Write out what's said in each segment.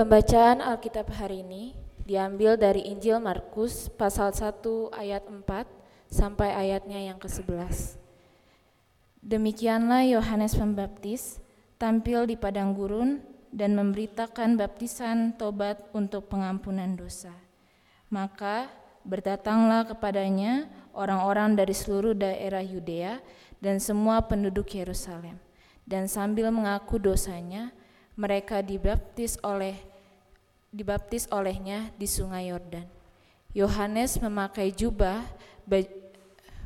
Pembacaan Alkitab hari ini diambil dari Injil Markus pasal 1 ayat 4 sampai ayatnya yang ke-11. Demikianlah Yohanes Pembaptis tampil di padang gurun dan memberitakan baptisan tobat untuk pengampunan dosa. Maka berdatanglah kepadanya orang-orang dari seluruh daerah Yudea dan semua penduduk Yerusalem. Dan sambil mengaku dosanya, mereka dibaptis oleh dibaptis olehnya di Sungai Yordan. Yohanes memakai jubah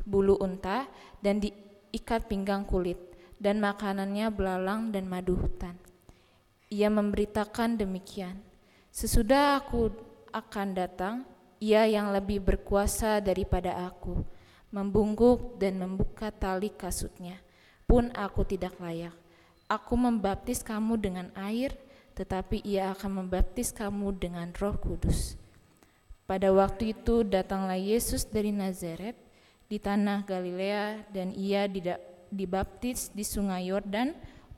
bulu unta dan diikat pinggang kulit dan makanannya belalang dan madu hutan. Ia memberitakan demikian, sesudah aku akan datang, ia yang lebih berkuasa daripada aku, membungkuk dan membuka tali kasutnya, pun aku tidak layak Aku membaptis kamu dengan air, tetapi ia akan membaptis kamu dengan roh kudus. Pada waktu itu datanglah Yesus dari Nazaret di tanah Galilea dan ia dibaptis di sungai Yordan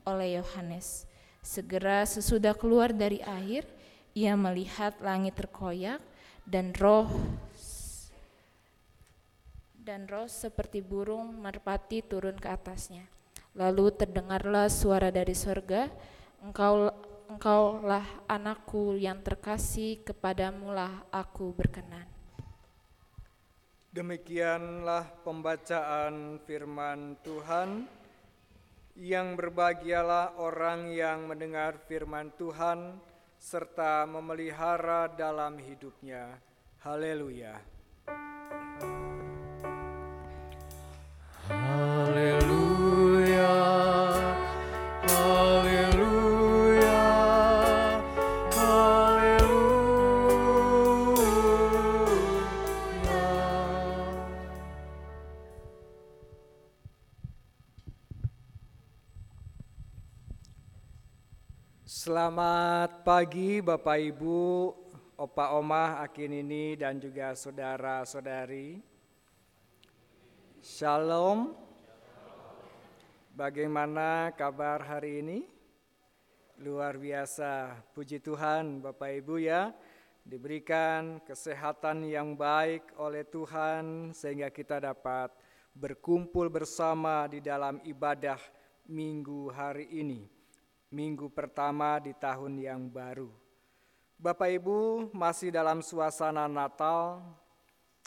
oleh Yohanes. Segera sesudah keluar dari air, ia melihat langit terkoyak dan roh dan roh seperti burung merpati turun ke atasnya. Lalu terdengarlah suara dari sorga, engkau engkaulah anakku yang terkasih, kepadamulah aku berkenan. Demikianlah pembacaan firman Tuhan. Yang berbahagialah orang yang mendengar firman Tuhan serta memelihara dalam hidupnya. Haleluya. Selamat pagi Bapak Ibu, Opa Oma, Akin ini dan juga saudara-saudari. Shalom. Bagaimana kabar hari ini? Luar biasa. Puji Tuhan Bapak Ibu ya. Diberikan kesehatan yang baik oleh Tuhan sehingga kita dapat berkumpul bersama di dalam ibadah minggu hari ini minggu pertama di tahun yang baru. Bapak Ibu, masih dalam suasana Natal,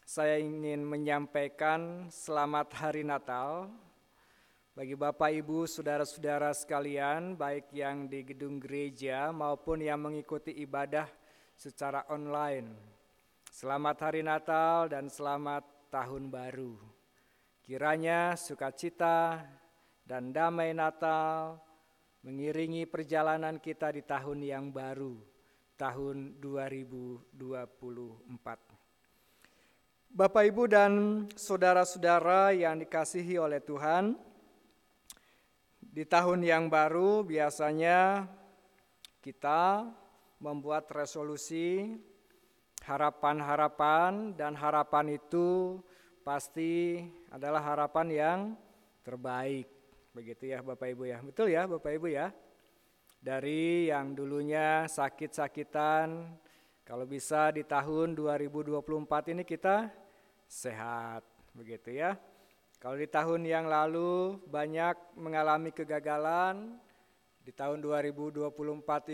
saya ingin menyampaikan selamat hari Natal bagi Bapak Ibu, saudara-saudara sekalian, baik yang di gedung gereja maupun yang mengikuti ibadah secara online. Selamat hari Natal dan selamat tahun baru. Kiranya sukacita dan damai Natal mengiringi perjalanan kita di tahun yang baru, tahun 2024. Bapak, Ibu, dan saudara-saudara yang dikasihi oleh Tuhan, di tahun yang baru biasanya kita membuat resolusi, harapan-harapan, dan harapan itu pasti adalah harapan yang terbaik Begitu ya Bapak Ibu ya. Betul ya Bapak Ibu ya. Dari yang dulunya sakit-sakitan, kalau bisa di tahun 2024 ini kita sehat. Begitu ya. Kalau di tahun yang lalu banyak mengalami kegagalan, di tahun 2024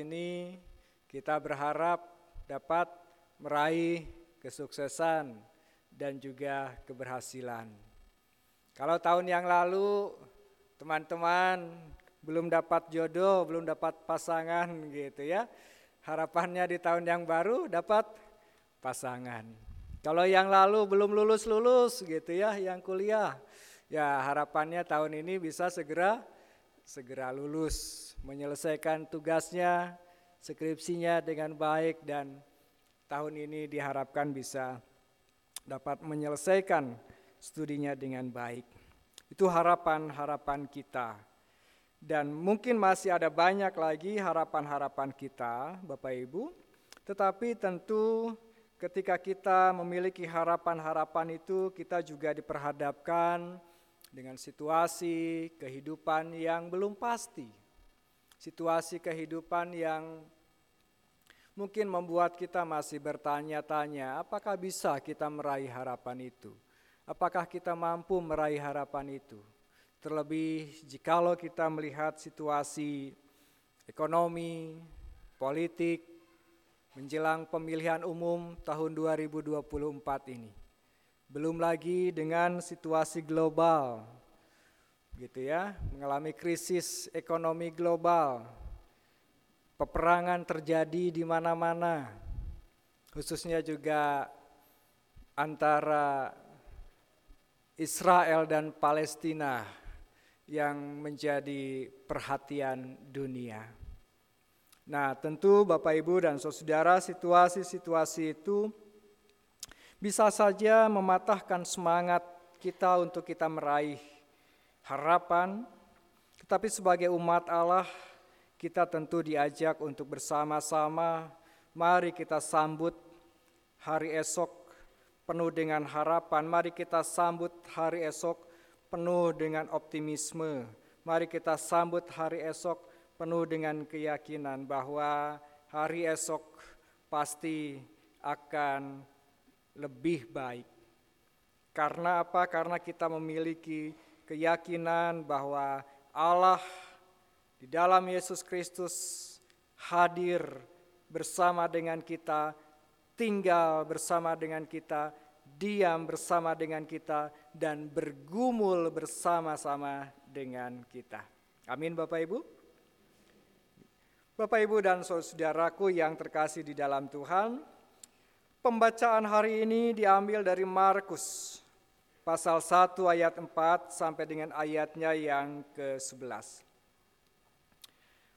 ini kita berharap dapat meraih kesuksesan dan juga keberhasilan. Kalau tahun yang lalu teman-teman belum dapat jodoh, belum dapat pasangan gitu ya. Harapannya di tahun yang baru dapat pasangan. Kalau yang lalu belum lulus-lulus gitu ya, yang kuliah, ya harapannya tahun ini bisa segera segera lulus, menyelesaikan tugasnya, skripsinya dengan baik dan tahun ini diharapkan bisa dapat menyelesaikan studinya dengan baik. Itu harapan-harapan kita. Dan mungkin masih ada banyak lagi harapan-harapan kita, Bapak Ibu. Tetapi tentu ketika kita memiliki harapan-harapan itu, kita juga diperhadapkan dengan situasi kehidupan yang belum pasti. Situasi kehidupan yang mungkin membuat kita masih bertanya-tanya, apakah bisa kita meraih harapan itu? Apakah kita mampu meraih harapan itu? Terlebih jikalau kita melihat situasi ekonomi, politik, menjelang pemilihan umum tahun 2024 ini. Belum lagi dengan situasi global, gitu ya, mengalami krisis ekonomi global, Peperangan terjadi di mana-mana, khususnya juga antara Israel dan Palestina yang menjadi perhatian dunia. Nah, tentu Bapak Ibu dan Saudara, situasi-situasi itu bisa saja mematahkan semangat kita untuk kita meraih harapan, tetapi sebagai umat Allah, kita tentu diajak untuk bersama-sama, mari kita sambut hari esok penuh dengan harapan, mari kita sambut hari esok penuh dengan optimisme, mari kita sambut hari esok penuh dengan keyakinan bahwa hari esok pasti akan lebih baik. Karena apa? Karena kita memiliki keyakinan bahwa Allah di dalam Yesus Kristus hadir bersama dengan kita, tinggal bersama dengan kita, diam bersama dengan kita, dan bergumul bersama-sama dengan kita. Amin, Bapak Ibu. Bapak Ibu dan saudaraku yang terkasih di dalam Tuhan, pembacaan hari ini diambil dari Markus pasal 1 ayat 4 sampai dengan ayatnya yang ke-11.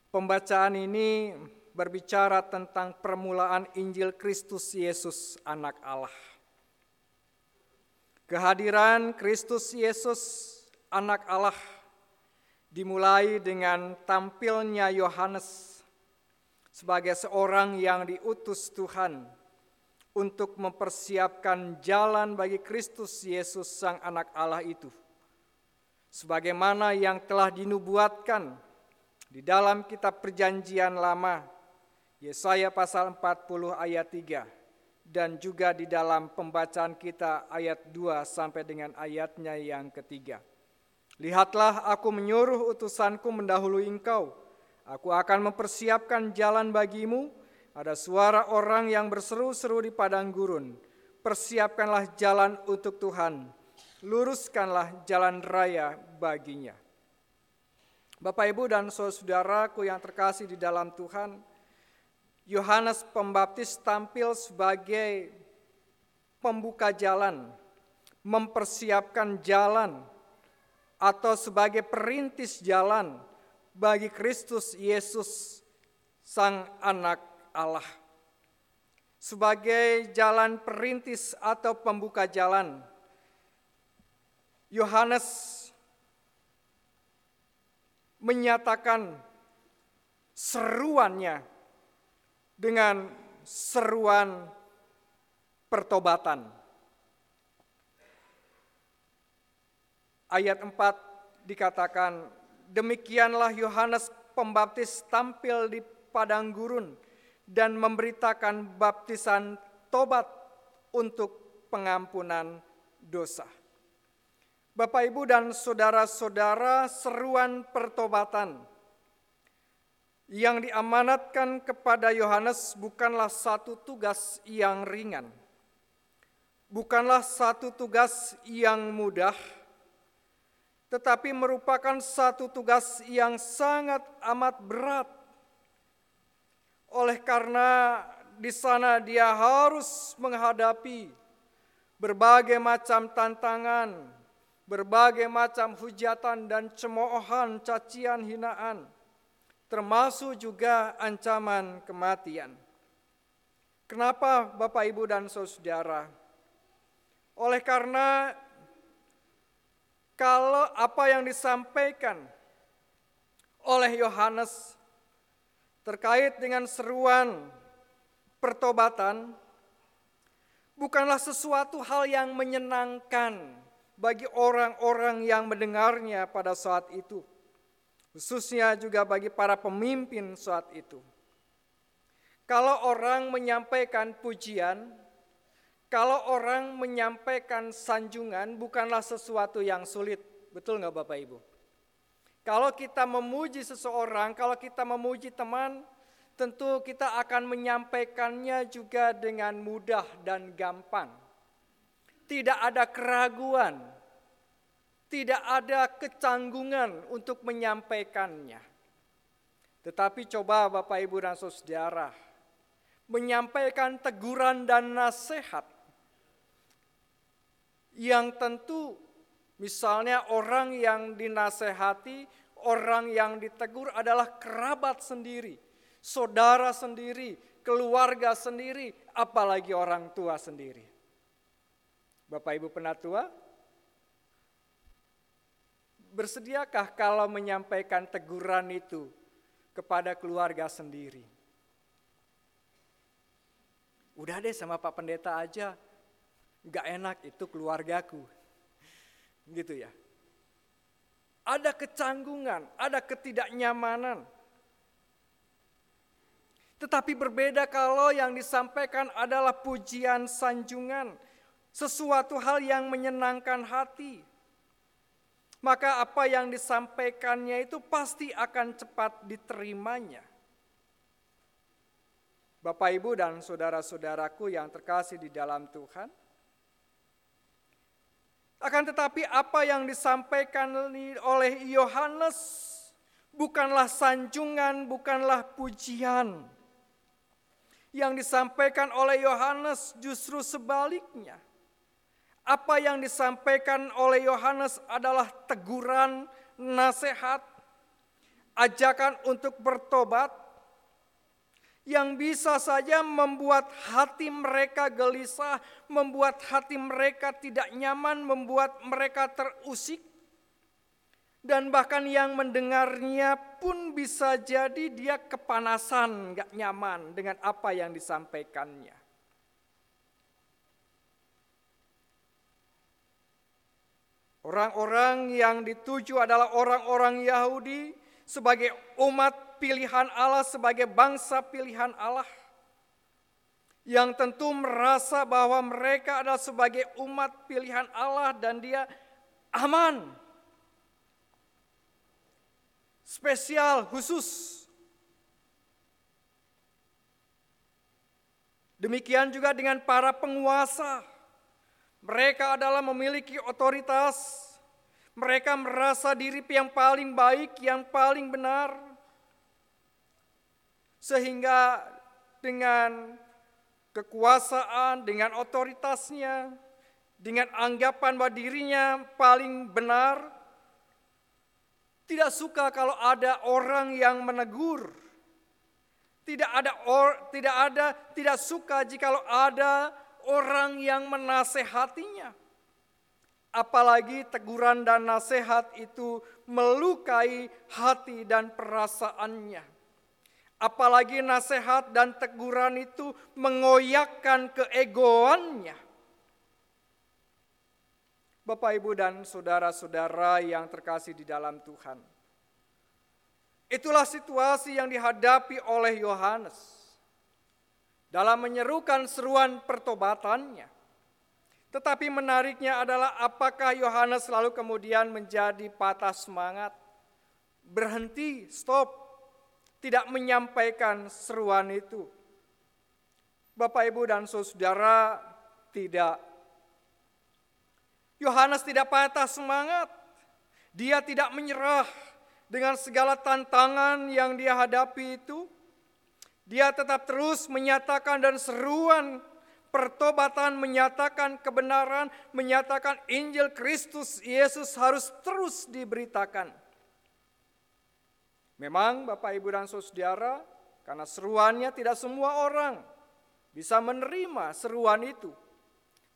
Pembacaan ini berbicara tentang permulaan Injil Kristus Yesus anak Allah. Kehadiran Kristus Yesus anak Allah dimulai dengan tampilnya Yohanes sebagai seorang yang diutus Tuhan untuk mempersiapkan jalan bagi Kristus Yesus sang anak Allah itu. Sebagaimana yang telah dinubuatkan di dalam kitab perjanjian lama, Yesaya pasal 40 ayat 3, dan juga di dalam pembacaan kita ayat 2 sampai dengan ayatnya yang ketiga. Lihatlah aku menyuruh utusanku mendahului engkau, aku akan mempersiapkan jalan bagimu, ada suara orang yang berseru-seru di padang gurun, persiapkanlah jalan untuk Tuhan, luruskanlah jalan raya baginya. Bapak Ibu dan saudaraku yang terkasih di dalam Tuhan, Yohanes Pembaptis tampil sebagai pembuka jalan, mempersiapkan jalan, atau sebagai perintis jalan bagi Kristus Yesus, Sang Anak Allah. Sebagai jalan perintis atau pembuka jalan, Yohanes menyatakan seruannya dengan seruan pertobatan. Ayat 4 dikatakan, demikianlah Yohanes Pembaptis tampil di padang gurun dan memberitakan baptisan tobat untuk pengampunan dosa. Bapak, Ibu, dan saudara-saudara, seruan pertobatan yang diamanatkan kepada Yohanes bukanlah satu tugas yang ringan, bukanlah satu tugas yang mudah, tetapi merupakan satu tugas yang sangat amat berat. Oleh karena di sana dia harus menghadapi berbagai macam tantangan, berbagai macam hujatan dan cemoohan, cacian, hinaan, termasuk juga ancaman kematian. Kenapa Bapak Ibu dan Saudara? Oleh karena kalau apa yang disampaikan oleh Yohanes terkait dengan seruan pertobatan bukanlah sesuatu hal yang menyenangkan bagi orang-orang yang mendengarnya pada saat itu, khususnya juga bagi para pemimpin saat itu. Kalau orang menyampaikan pujian, kalau orang menyampaikan sanjungan bukanlah sesuatu yang sulit. Betul nggak Bapak Ibu? Kalau kita memuji seseorang, kalau kita memuji teman, tentu kita akan menyampaikannya juga dengan mudah dan gampang. Tidak ada keraguan, tidak ada kecanggungan untuk menyampaikannya. Tetapi coba Bapak Ibu dan Saudara, menyampaikan teguran dan nasihat yang tentu misalnya orang yang dinasehati, orang yang ditegur adalah kerabat sendiri, saudara sendiri, keluarga sendiri, apalagi orang tua sendiri. Bapak Ibu penatua, bersediakah kalau menyampaikan teguran itu kepada keluarga sendiri? Udah deh sama Pak Pendeta aja, nggak enak itu keluargaku. Gitu ya. Ada kecanggungan, ada ketidaknyamanan. Tetapi berbeda kalau yang disampaikan adalah pujian sanjungan, sesuatu hal yang menyenangkan hati. Maka apa yang disampaikannya itu pasti akan cepat diterimanya. Bapak, Ibu, dan saudara-saudaraku yang terkasih di dalam Tuhan. Akan tetapi, apa yang disampaikan oleh Yohanes bukanlah sanjungan, bukanlah pujian. Yang disampaikan oleh Yohanes justru sebaliknya. Apa yang disampaikan oleh Yohanes adalah teguran, nasihat, ajakan untuk bertobat, yang bisa saja membuat hati mereka gelisah, membuat hati mereka tidak nyaman, membuat mereka terusik. Dan bahkan yang mendengarnya pun bisa jadi dia kepanasan, gak nyaman dengan apa yang disampaikannya. Orang-orang yang dituju adalah orang-orang Yahudi sebagai umat pilihan Allah sebagai bangsa pilihan Allah yang tentu merasa bahwa mereka adalah sebagai umat pilihan Allah dan dia aman. Spesial, khusus. Demikian juga dengan para penguasa. Mereka adalah memiliki otoritas. Mereka merasa diri yang paling baik, yang paling benar sehingga dengan kekuasaan, dengan otoritasnya, dengan anggapan bahwa dirinya paling benar, tidak suka kalau ada orang yang menegur. Tidak ada or, tidak ada tidak suka jika ada orang yang menasehatinya. Apalagi teguran dan nasihat itu melukai hati dan perasaannya. Apalagi nasihat dan teguran itu mengoyakkan keegoannya. Bapak, Ibu, dan saudara-saudara yang terkasih di dalam Tuhan. Itulah situasi yang dihadapi oleh Yohanes dalam menyerukan seruan pertobatannya. Tetapi menariknya adalah apakah Yohanes lalu kemudian menjadi patah semangat, berhenti, stop, tidak menyampaikan seruan itu. Bapak, Ibu, dan saudara tidak. Yohanes tidak patah semangat. Dia tidak menyerah dengan segala tantangan yang dia hadapi itu. Dia tetap terus menyatakan dan seruan pertobatan, menyatakan kebenaran, menyatakan Injil Kristus Yesus harus terus diberitakan. Memang Bapak Ibu dan Saudara, karena seruannya tidak semua orang bisa menerima seruan itu.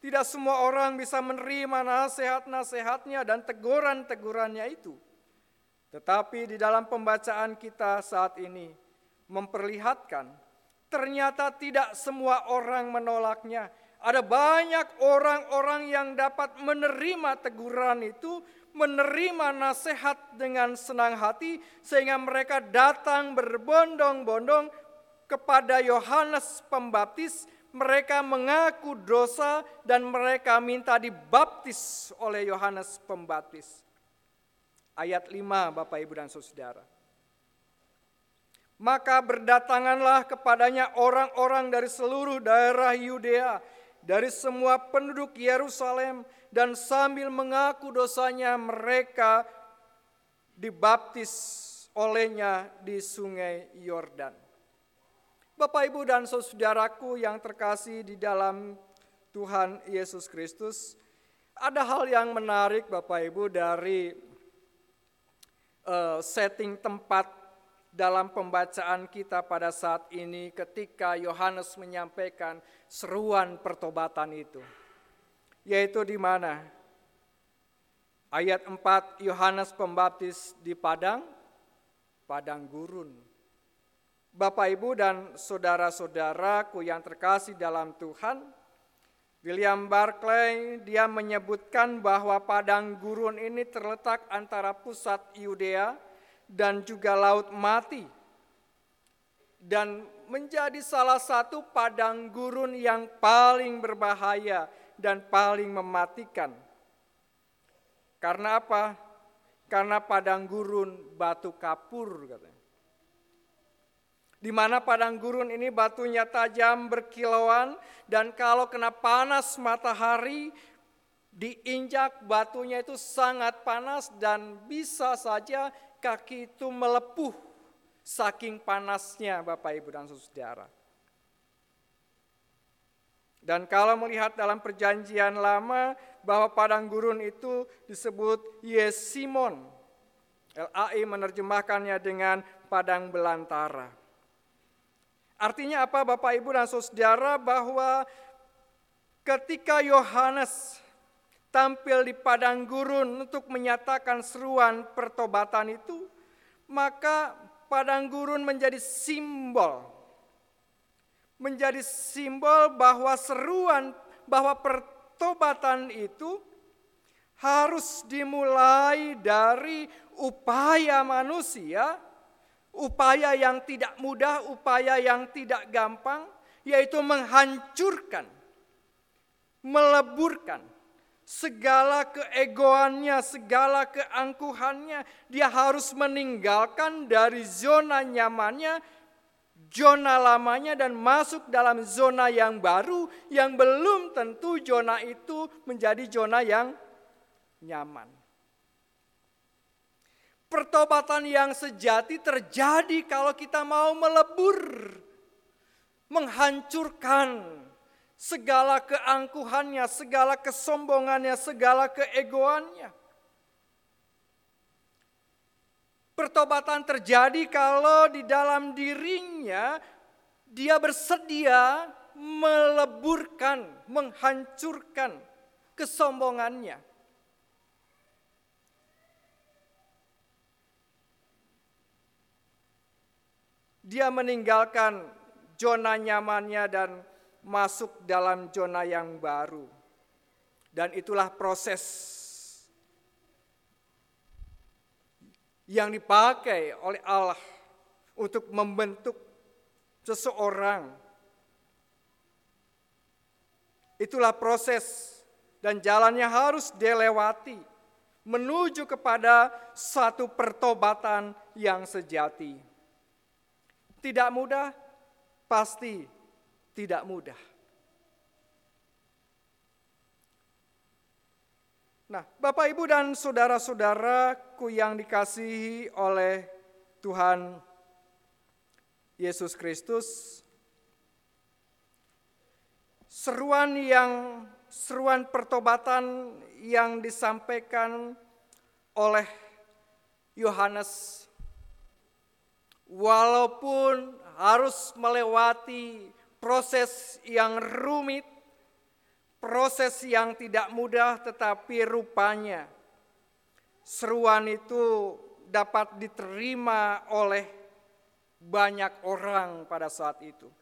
Tidak semua orang bisa menerima nasihat-nasihatnya dan teguran-tegurannya itu. Tetapi di dalam pembacaan kita saat ini memperlihatkan ternyata tidak semua orang menolaknya. Ada banyak orang-orang yang dapat menerima teguran itu, menerima nasihat dengan senang hati sehingga mereka datang berbondong-bondong kepada Yohanes Pembaptis, mereka mengaku dosa dan mereka minta dibaptis oleh Yohanes Pembaptis. Ayat 5 Bapak Ibu dan Saudara. Maka berdatanganlah kepadanya orang-orang dari seluruh daerah Yudea, dari semua penduduk Yerusalem, dan sambil mengaku dosanya mereka dibaptis olehnya di sungai Yordan. Bapak, Ibu, dan saudaraku yang terkasih di dalam Tuhan Yesus Kristus, ada hal yang menarik, Bapak, Ibu, dari uh, setting tempat dalam pembacaan kita pada saat ini, ketika Yohanes menyampaikan seruan pertobatan itu, yaitu di mana? Ayat 4 Yohanes Pembaptis di padang, padang gurun. Bapak, Ibu, dan saudara-saudaraku yang terkasih dalam Tuhan, William Barclay dia menyebutkan bahwa padang gurun ini terletak antara pusat Yudea dan juga Laut Mati dan menjadi salah satu padang gurun yang paling berbahaya dan paling mematikan. Karena apa? Karena padang gurun batu kapur katanya di mana padang gurun ini batunya tajam berkilauan dan kalau kena panas matahari diinjak batunya itu sangat panas dan bisa saja kaki itu melepuh saking panasnya Bapak Ibu dan Saudara. Dan kalau melihat dalam perjanjian lama bahwa padang gurun itu disebut Yesimon. LAI menerjemahkannya dengan padang belantara. Artinya apa Bapak Ibu dan Saudara bahwa ketika Yohanes tampil di padang gurun untuk menyatakan seruan pertobatan itu, maka padang gurun menjadi simbol. Menjadi simbol bahwa seruan bahwa pertobatan itu harus dimulai dari upaya manusia upaya yang tidak mudah, upaya yang tidak gampang, yaitu menghancurkan, meleburkan segala keegoannya, segala keangkuhannya. Dia harus meninggalkan dari zona nyamannya, zona lamanya dan masuk dalam zona yang baru yang belum tentu zona itu menjadi zona yang nyaman. Pertobatan yang sejati terjadi kalau kita mau melebur, menghancurkan segala keangkuhannya, segala kesombongannya, segala keegoannya. Pertobatan terjadi kalau di dalam dirinya dia bersedia meleburkan, menghancurkan kesombongannya Dia meninggalkan zona nyamannya dan masuk dalam zona yang baru. Dan itulah proses yang dipakai oleh Allah untuk membentuk seseorang. Itulah proses dan jalannya harus dilewati menuju kepada satu pertobatan yang sejati. Tidak mudah, pasti tidak mudah. Nah, Bapak, Ibu, dan saudara-saudaraku yang dikasihi oleh Tuhan Yesus Kristus, seruan yang seruan pertobatan yang disampaikan oleh Yohanes walaupun harus melewati proses yang rumit, proses yang tidak mudah, tetapi rupanya seruan itu dapat diterima oleh banyak orang pada saat itu.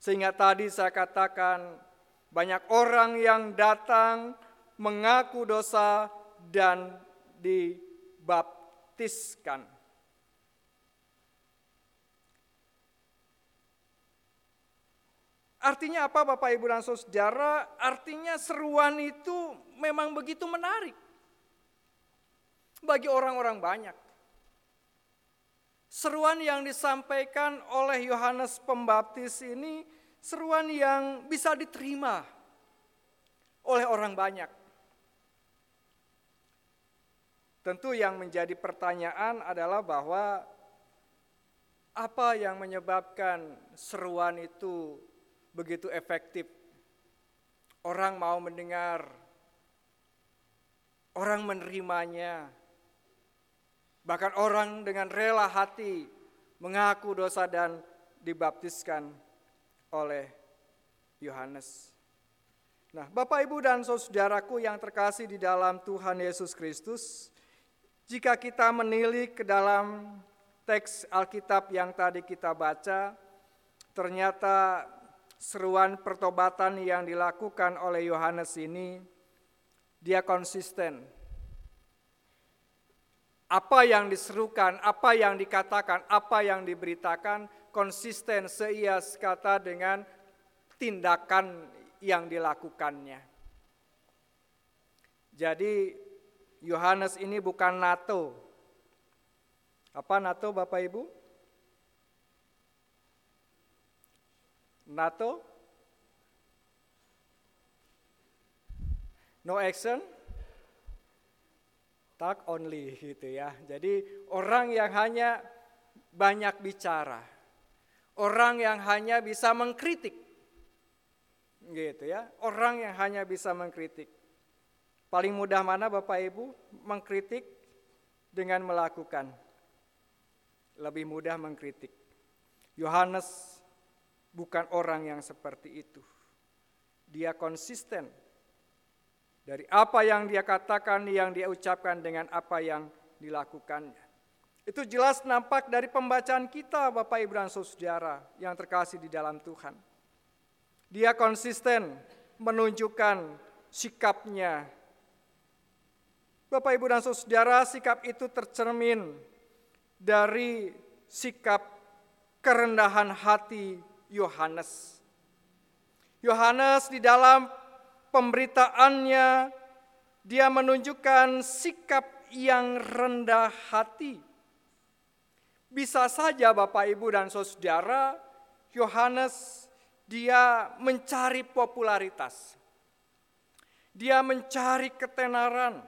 Sehingga tadi saya katakan banyak orang yang datang mengaku dosa dan dibaptiskan. Artinya apa Bapak Ibu dan Saudara? Artinya seruan itu memang begitu menarik bagi orang-orang banyak. Seruan yang disampaikan oleh Yohanes Pembaptis ini seruan yang bisa diterima oleh orang banyak. Tentu yang menjadi pertanyaan adalah bahwa apa yang menyebabkan seruan itu begitu efektif. Orang mau mendengar, orang menerimanya, bahkan orang dengan rela hati mengaku dosa dan dibaptiskan oleh Yohanes. Nah, Bapak, Ibu, dan saudaraku yang terkasih di dalam Tuhan Yesus Kristus, jika kita menilik ke dalam teks Alkitab yang tadi kita baca, ternyata seruan pertobatan yang dilakukan oleh Yohanes ini dia konsisten. Apa yang diserukan, apa yang dikatakan, apa yang diberitakan konsisten seias kata dengan tindakan yang dilakukannya. Jadi Yohanes ini bukan NATO. Apa NATO Bapak Ibu? NATO? No action? Talk only gitu ya. Jadi orang yang hanya banyak bicara. Orang yang hanya bisa mengkritik. Gitu ya. Orang yang hanya bisa mengkritik. Paling mudah mana Bapak Ibu? Mengkritik dengan melakukan. Lebih mudah mengkritik. Yohanes bukan orang yang seperti itu. Dia konsisten dari apa yang dia katakan, yang dia ucapkan dengan apa yang dilakukannya. Itu jelas nampak dari pembacaan kita Bapak Ibu dan Saudara yang terkasih di dalam Tuhan. Dia konsisten menunjukkan sikapnya. Bapak Ibu dan Saudara, sikap itu tercermin dari sikap kerendahan hati Yohanes. Yohanes di dalam pemberitaannya dia menunjukkan sikap yang rendah hati. Bisa saja Bapak Ibu dan Saudara, Yohanes dia mencari popularitas. Dia mencari ketenaran.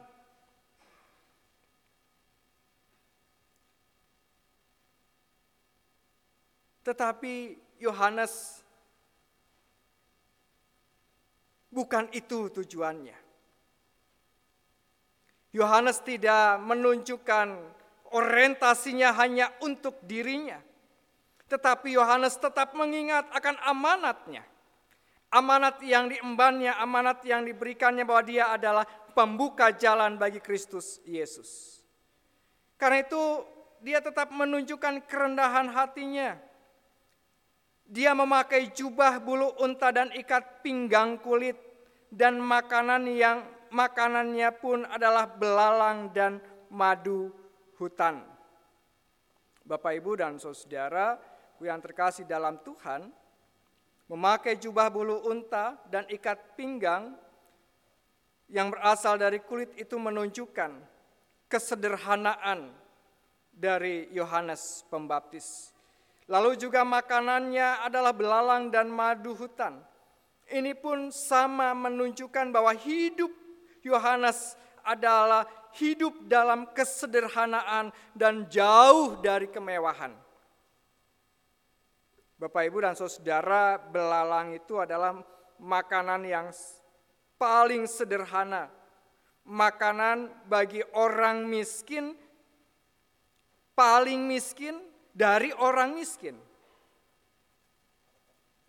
Tetapi Yohanes bukan itu tujuannya. Yohanes tidak menunjukkan orientasinya hanya untuk dirinya, tetapi Yohanes tetap mengingat akan amanatnya. Amanat yang diembannya, amanat yang diberikannya bahwa dia adalah pembuka jalan bagi Kristus Yesus. Karena itu dia tetap menunjukkan kerendahan hatinya dia memakai jubah bulu unta dan ikat pinggang kulit dan makanan yang makanannya pun adalah belalang dan madu hutan. Bapak Ibu dan Saudara yang terkasih dalam Tuhan, memakai jubah bulu unta dan ikat pinggang yang berasal dari kulit itu menunjukkan kesederhanaan dari Yohanes Pembaptis. Lalu juga makanannya adalah belalang dan madu hutan. Ini pun sama menunjukkan bahwa hidup Yohanes adalah hidup dalam kesederhanaan dan jauh dari kemewahan. Bapak, Ibu, dan saudara, belalang itu adalah makanan yang paling sederhana. Makanan bagi orang miskin, paling miskin, dari orang miskin.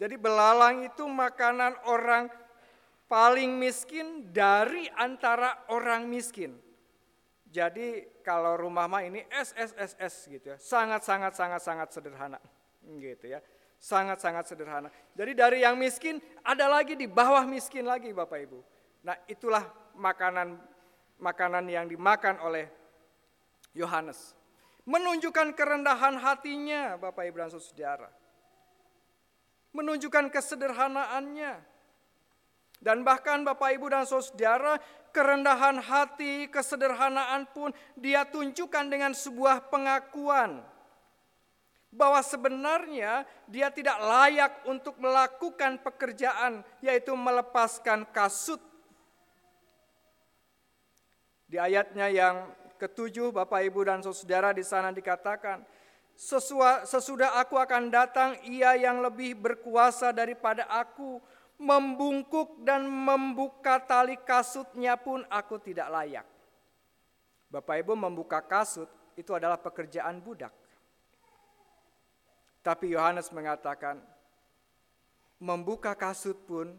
Jadi belalang itu makanan orang paling miskin dari antara orang miskin. Jadi kalau rumah mah ini SSSS gitu ya, sangat sangat sangat sangat sederhana gitu ya. Sangat sangat sederhana. Jadi dari yang miskin ada lagi di bawah miskin lagi Bapak Ibu. Nah, itulah makanan makanan yang dimakan oleh Yohanes menunjukkan kerendahan hatinya Bapak Ibu dan Saudara. menunjukkan kesederhanaannya. Dan bahkan Bapak Ibu dan Saudara, kerendahan hati, kesederhanaan pun dia tunjukkan dengan sebuah pengakuan bahwa sebenarnya dia tidak layak untuk melakukan pekerjaan yaitu melepaskan kasut. Di ayatnya yang ketujuh Bapak Ibu dan Saudara di sana dikatakan sesudah aku akan datang ia yang lebih berkuasa daripada aku membungkuk dan membuka tali kasutnya pun aku tidak layak. Bapak Ibu membuka kasut itu adalah pekerjaan budak. Tapi Yohanes mengatakan, membuka kasut pun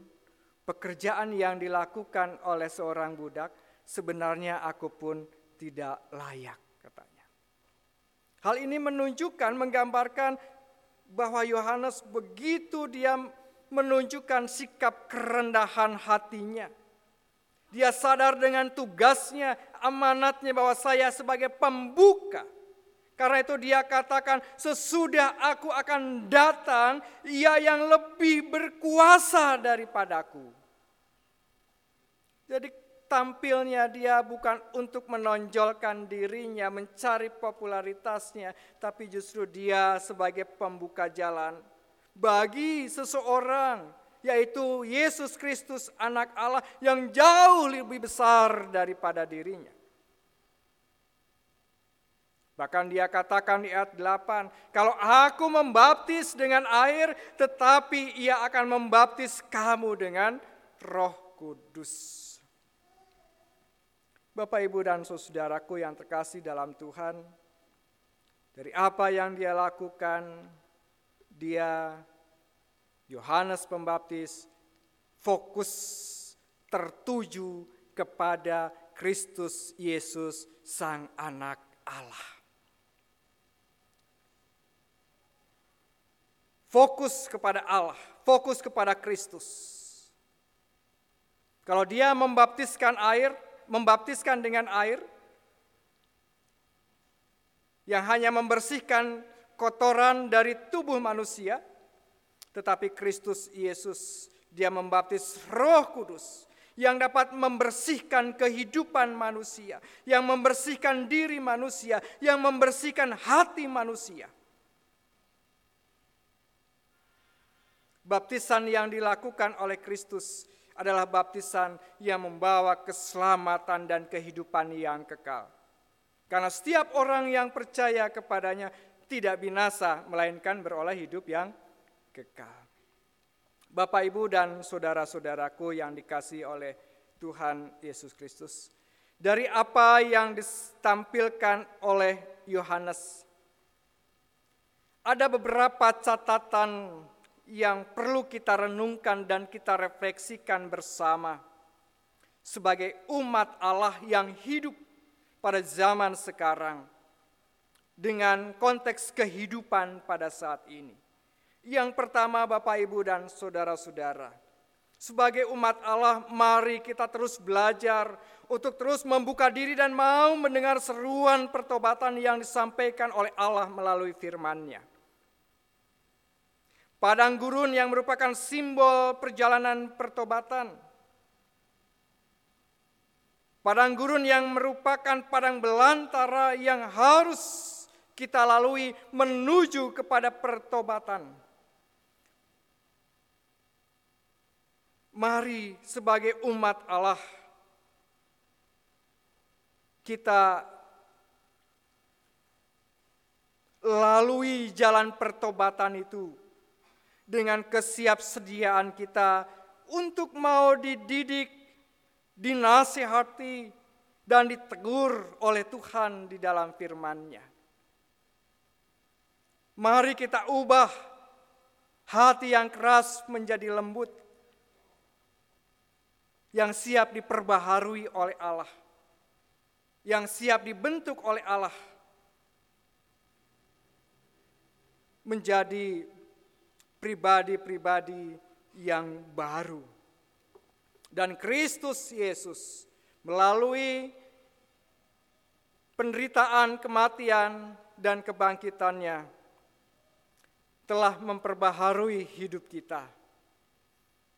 pekerjaan yang dilakukan oleh seorang budak, sebenarnya aku pun tidak layak, katanya. Hal ini menunjukkan, menggambarkan bahwa Yohanes begitu dia menunjukkan sikap kerendahan hatinya. Dia sadar dengan tugasnya, amanatnya bahwa saya sebagai pembuka karena itu dia katakan, sesudah aku akan datang, ia yang lebih berkuasa daripadaku. Jadi tampilnya dia bukan untuk menonjolkan dirinya, mencari popularitasnya, tapi justru dia sebagai pembuka jalan bagi seseorang, yaitu Yesus Kristus anak Allah yang jauh lebih besar daripada dirinya. Bahkan dia katakan di ayat 8, kalau aku membaptis dengan air, tetapi ia akan membaptis kamu dengan roh kudus. Bapak, Ibu, dan saudaraku yang terkasih dalam Tuhan, dari apa yang dia lakukan, dia, Yohanes Pembaptis, fokus tertuju kepada Kristus Yesus, Sang Anak Allah. Fokus kepada Allah, fokus kepada Kristus. Kalau dia membaptiskan air, membaptiskan dengan air yang hanya membersihkan kotoran dari tubuh manusia, tetapi Kristus Yesus dia membaptis Roh Kudus yang dapat membersihkan kehidupan manusia, yang membersihkan diri manusia, yang membersihkan hati manusia. Baptisan yang dilakukan oleh Kristus adalah baptisan yang membawa keselamatan dan kehidupan yang kekal. Karena setiap orang yang percaya kepadanya tidak binasa, melainkan beroleh hidup yang kekal. Bapak, Ibu, dan saudara-saudaraku yang dikasih oleh Tuhan Yesus Kristus, dari apa yang ditampilkan oleh Yohanes, ada beberapa catatan yang perlu kita renungkan dan kita refleksikan bersama sebagai umat Allah yang hidup pada zaman sekarang dengan konteks kehidupan pada saat ini. Yang pertama Bapak Ibu dan saudara-saudara, sebagai umat Allah mari kita terus belajar untuk terus membuka diri dan mau mendengar seruan pertobatan yang disampaikan oleh Allah melalui firman-Nya. Padang gurun yang merupakan simbol perjalanan pertobatan. Padang gurun yang merupakan padang belantara yang harus kita lalui menuju kepada pertobatan. Mari sebagai umat Allah kita lalui jalan pertobatan itu dengan kesiapsediaan kita untuk mau dididik, dinasihati, dan ditegur oleh Tuhan di dalam firman-Nya. Mari kita ubah hati yang keras menjadi lembut, yang siap diperbaharui oleh Allah, yang siap dibentuk oleh Allah, menjadi pribadi-pribadi yang baru. Dan Kristus Yesus melalui penderitaan, kematian, dan kebangkitannya telah memperbaharui hidup kita.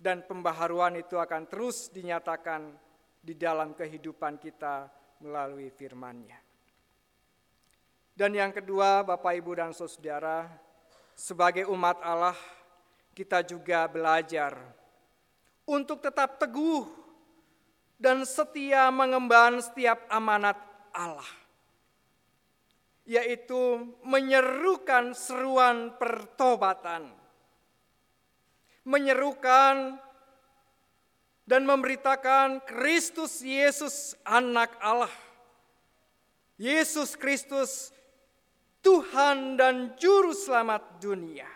Dan pembaharuan itu akan terus dinyatakan di dalam kehidupan kita melalui firman-Nya. Dan yang kedua, Bapak, Ibu, dan Saudara, sebagai umat Allah, kita juga belajar untuk tetap teguh dan setia mengemban setiap amanat Allah, yaitu menyerukan seruan pertobatan, menyerukan dan memberitakan Kristus Yesus anak Allah. Yesus Kristus Tuhan dan juru selamat dunia.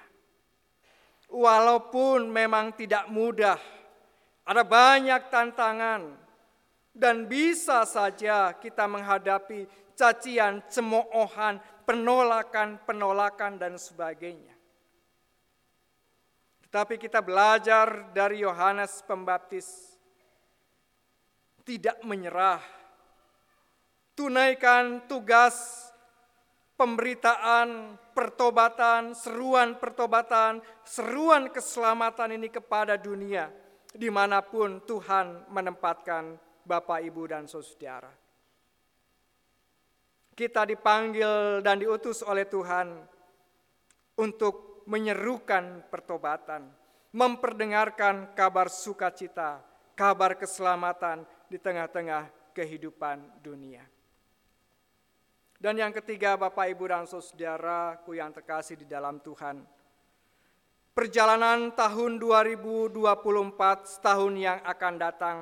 Walaupun memang tidak mudah, ada banyak tantangan dan bisa saja kita menghadapi cacian, cemoohan, penolakan, penolakan dan sebagainya. Tetapi kita belajar dari Yohanes Pembaptis tidak menyerah. Tunaikan tugas pemberitaan, pertobatan, seruan pertobatan, seruan keselamatan ini kepada dunia di mana pun Tuhan menempatkan Bapak, Ibu, dan Saudara. Kita dipanggil dan diutus oleh Tuhan untuk menyerukan pertobatan, memperdengarkan kabar sukacita, kabar keselamatan di tengah-tengah kehidupan dunia. Dan yang ketiga, Bapak, Ibu, dan saudaraku yang terkasih di dalam Tuhan, perjalanan tahun 2024 setahun yang akan datang,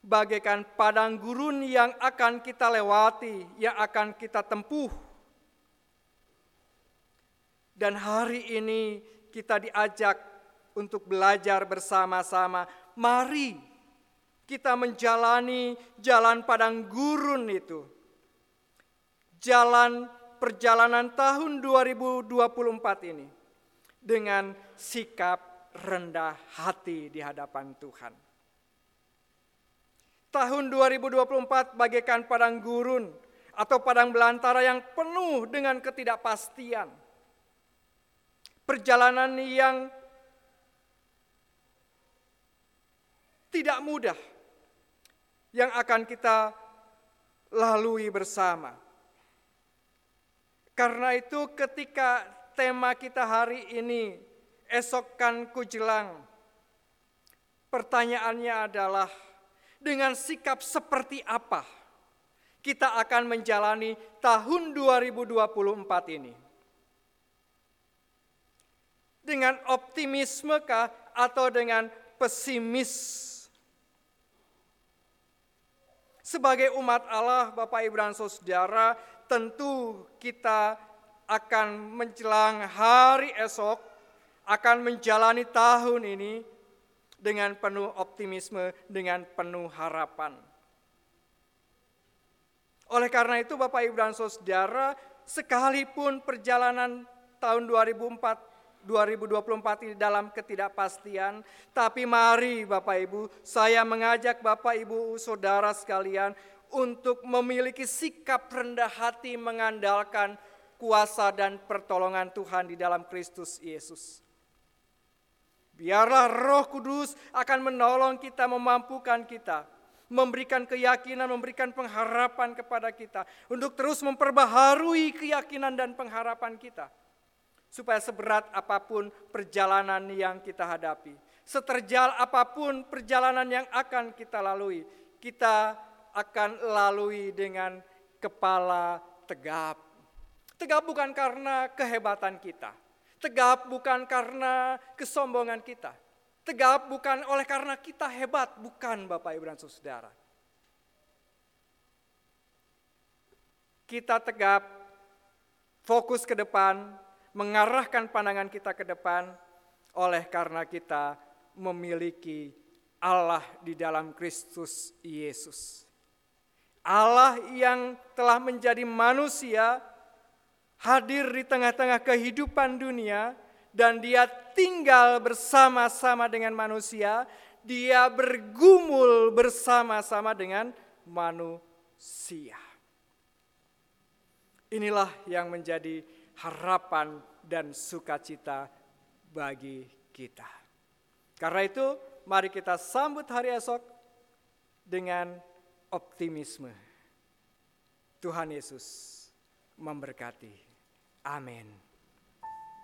bagaikan padang gurun yang akan kita lewati, yang akan kita tempuh dan hari ini kita diajak untuk belajar bersama-sama. Mari kita menjalani jalan padang gurun itu. Jalan perjalanan tahun 2024 ini dengan sikap rendah hati di hadapan Tuhan. Tahun 2024 bagaikan padang gurun atau padang belantara yang penuh dengan ketidakpastian perjalanan yang tidak mudah yang akan kita lalui bersama. Karena itu ketika tema kita hari ini esokkan kujelang pertanyaannya adalah dengan sikap seperti apa kita akan menjalani tahun 2024 ini dengan optimisme kah atau dengan pesimis? Sebagai umat Allah, Bapak Ibu dan Saudara, tentu kita akan menjelang hari esok, akan menjalani tahun ini dengan penuh optimisme, dengan penuh harapan. Oleh karena itu Bapak Ibu dan Saudara, sekalipun perjalanan tahun 2004 2024 ini dalam ketidakpastian. Tapi mari Bapak Ibu, saya mengajak Bapak Ibu saudara sekalian untuk memiliki sikap rendah hati mengandalkan kuasa dan pertolongan Tuhan di dalam Kristus Yesus. Biarlah Roh Kudus akan menolong kita, memampukan kita, memberikan keyakinan, memberikan pengharapan kepada kita untuk terus memperbaharui keyakinan dan pengharapan kita supaya seberat apa pun perjalanan yang kita hadapi, seterjal apa pun perjalanan yang akan kita lalui, kita akan lalui dengan kepala tegap. Tegap bukan karena kehebatan kita, tegap bukan karena kesombongan kita, tegap bukan oleh karena kita hebat, bukan Bapak Ibu dan Saudara. Kita tegap, fokus ke depan, mengarahkan pandangan kita ke depan oleh karena kita memiliki Allah di dalam Kristus Yesus. Allah yang telah menjadi manusia hadir di tengah-tengah kehidupan dunia dan dia tinggal bersama-sama dengan manusia, dia bergumul bersama-sama dengan manusia. Inilah yang menjadi harapan dan sukacita bagi kita. Karena itu, mari kita sambut hari esok dengan optimisme. Tuhan Yesus memberkati. Amin.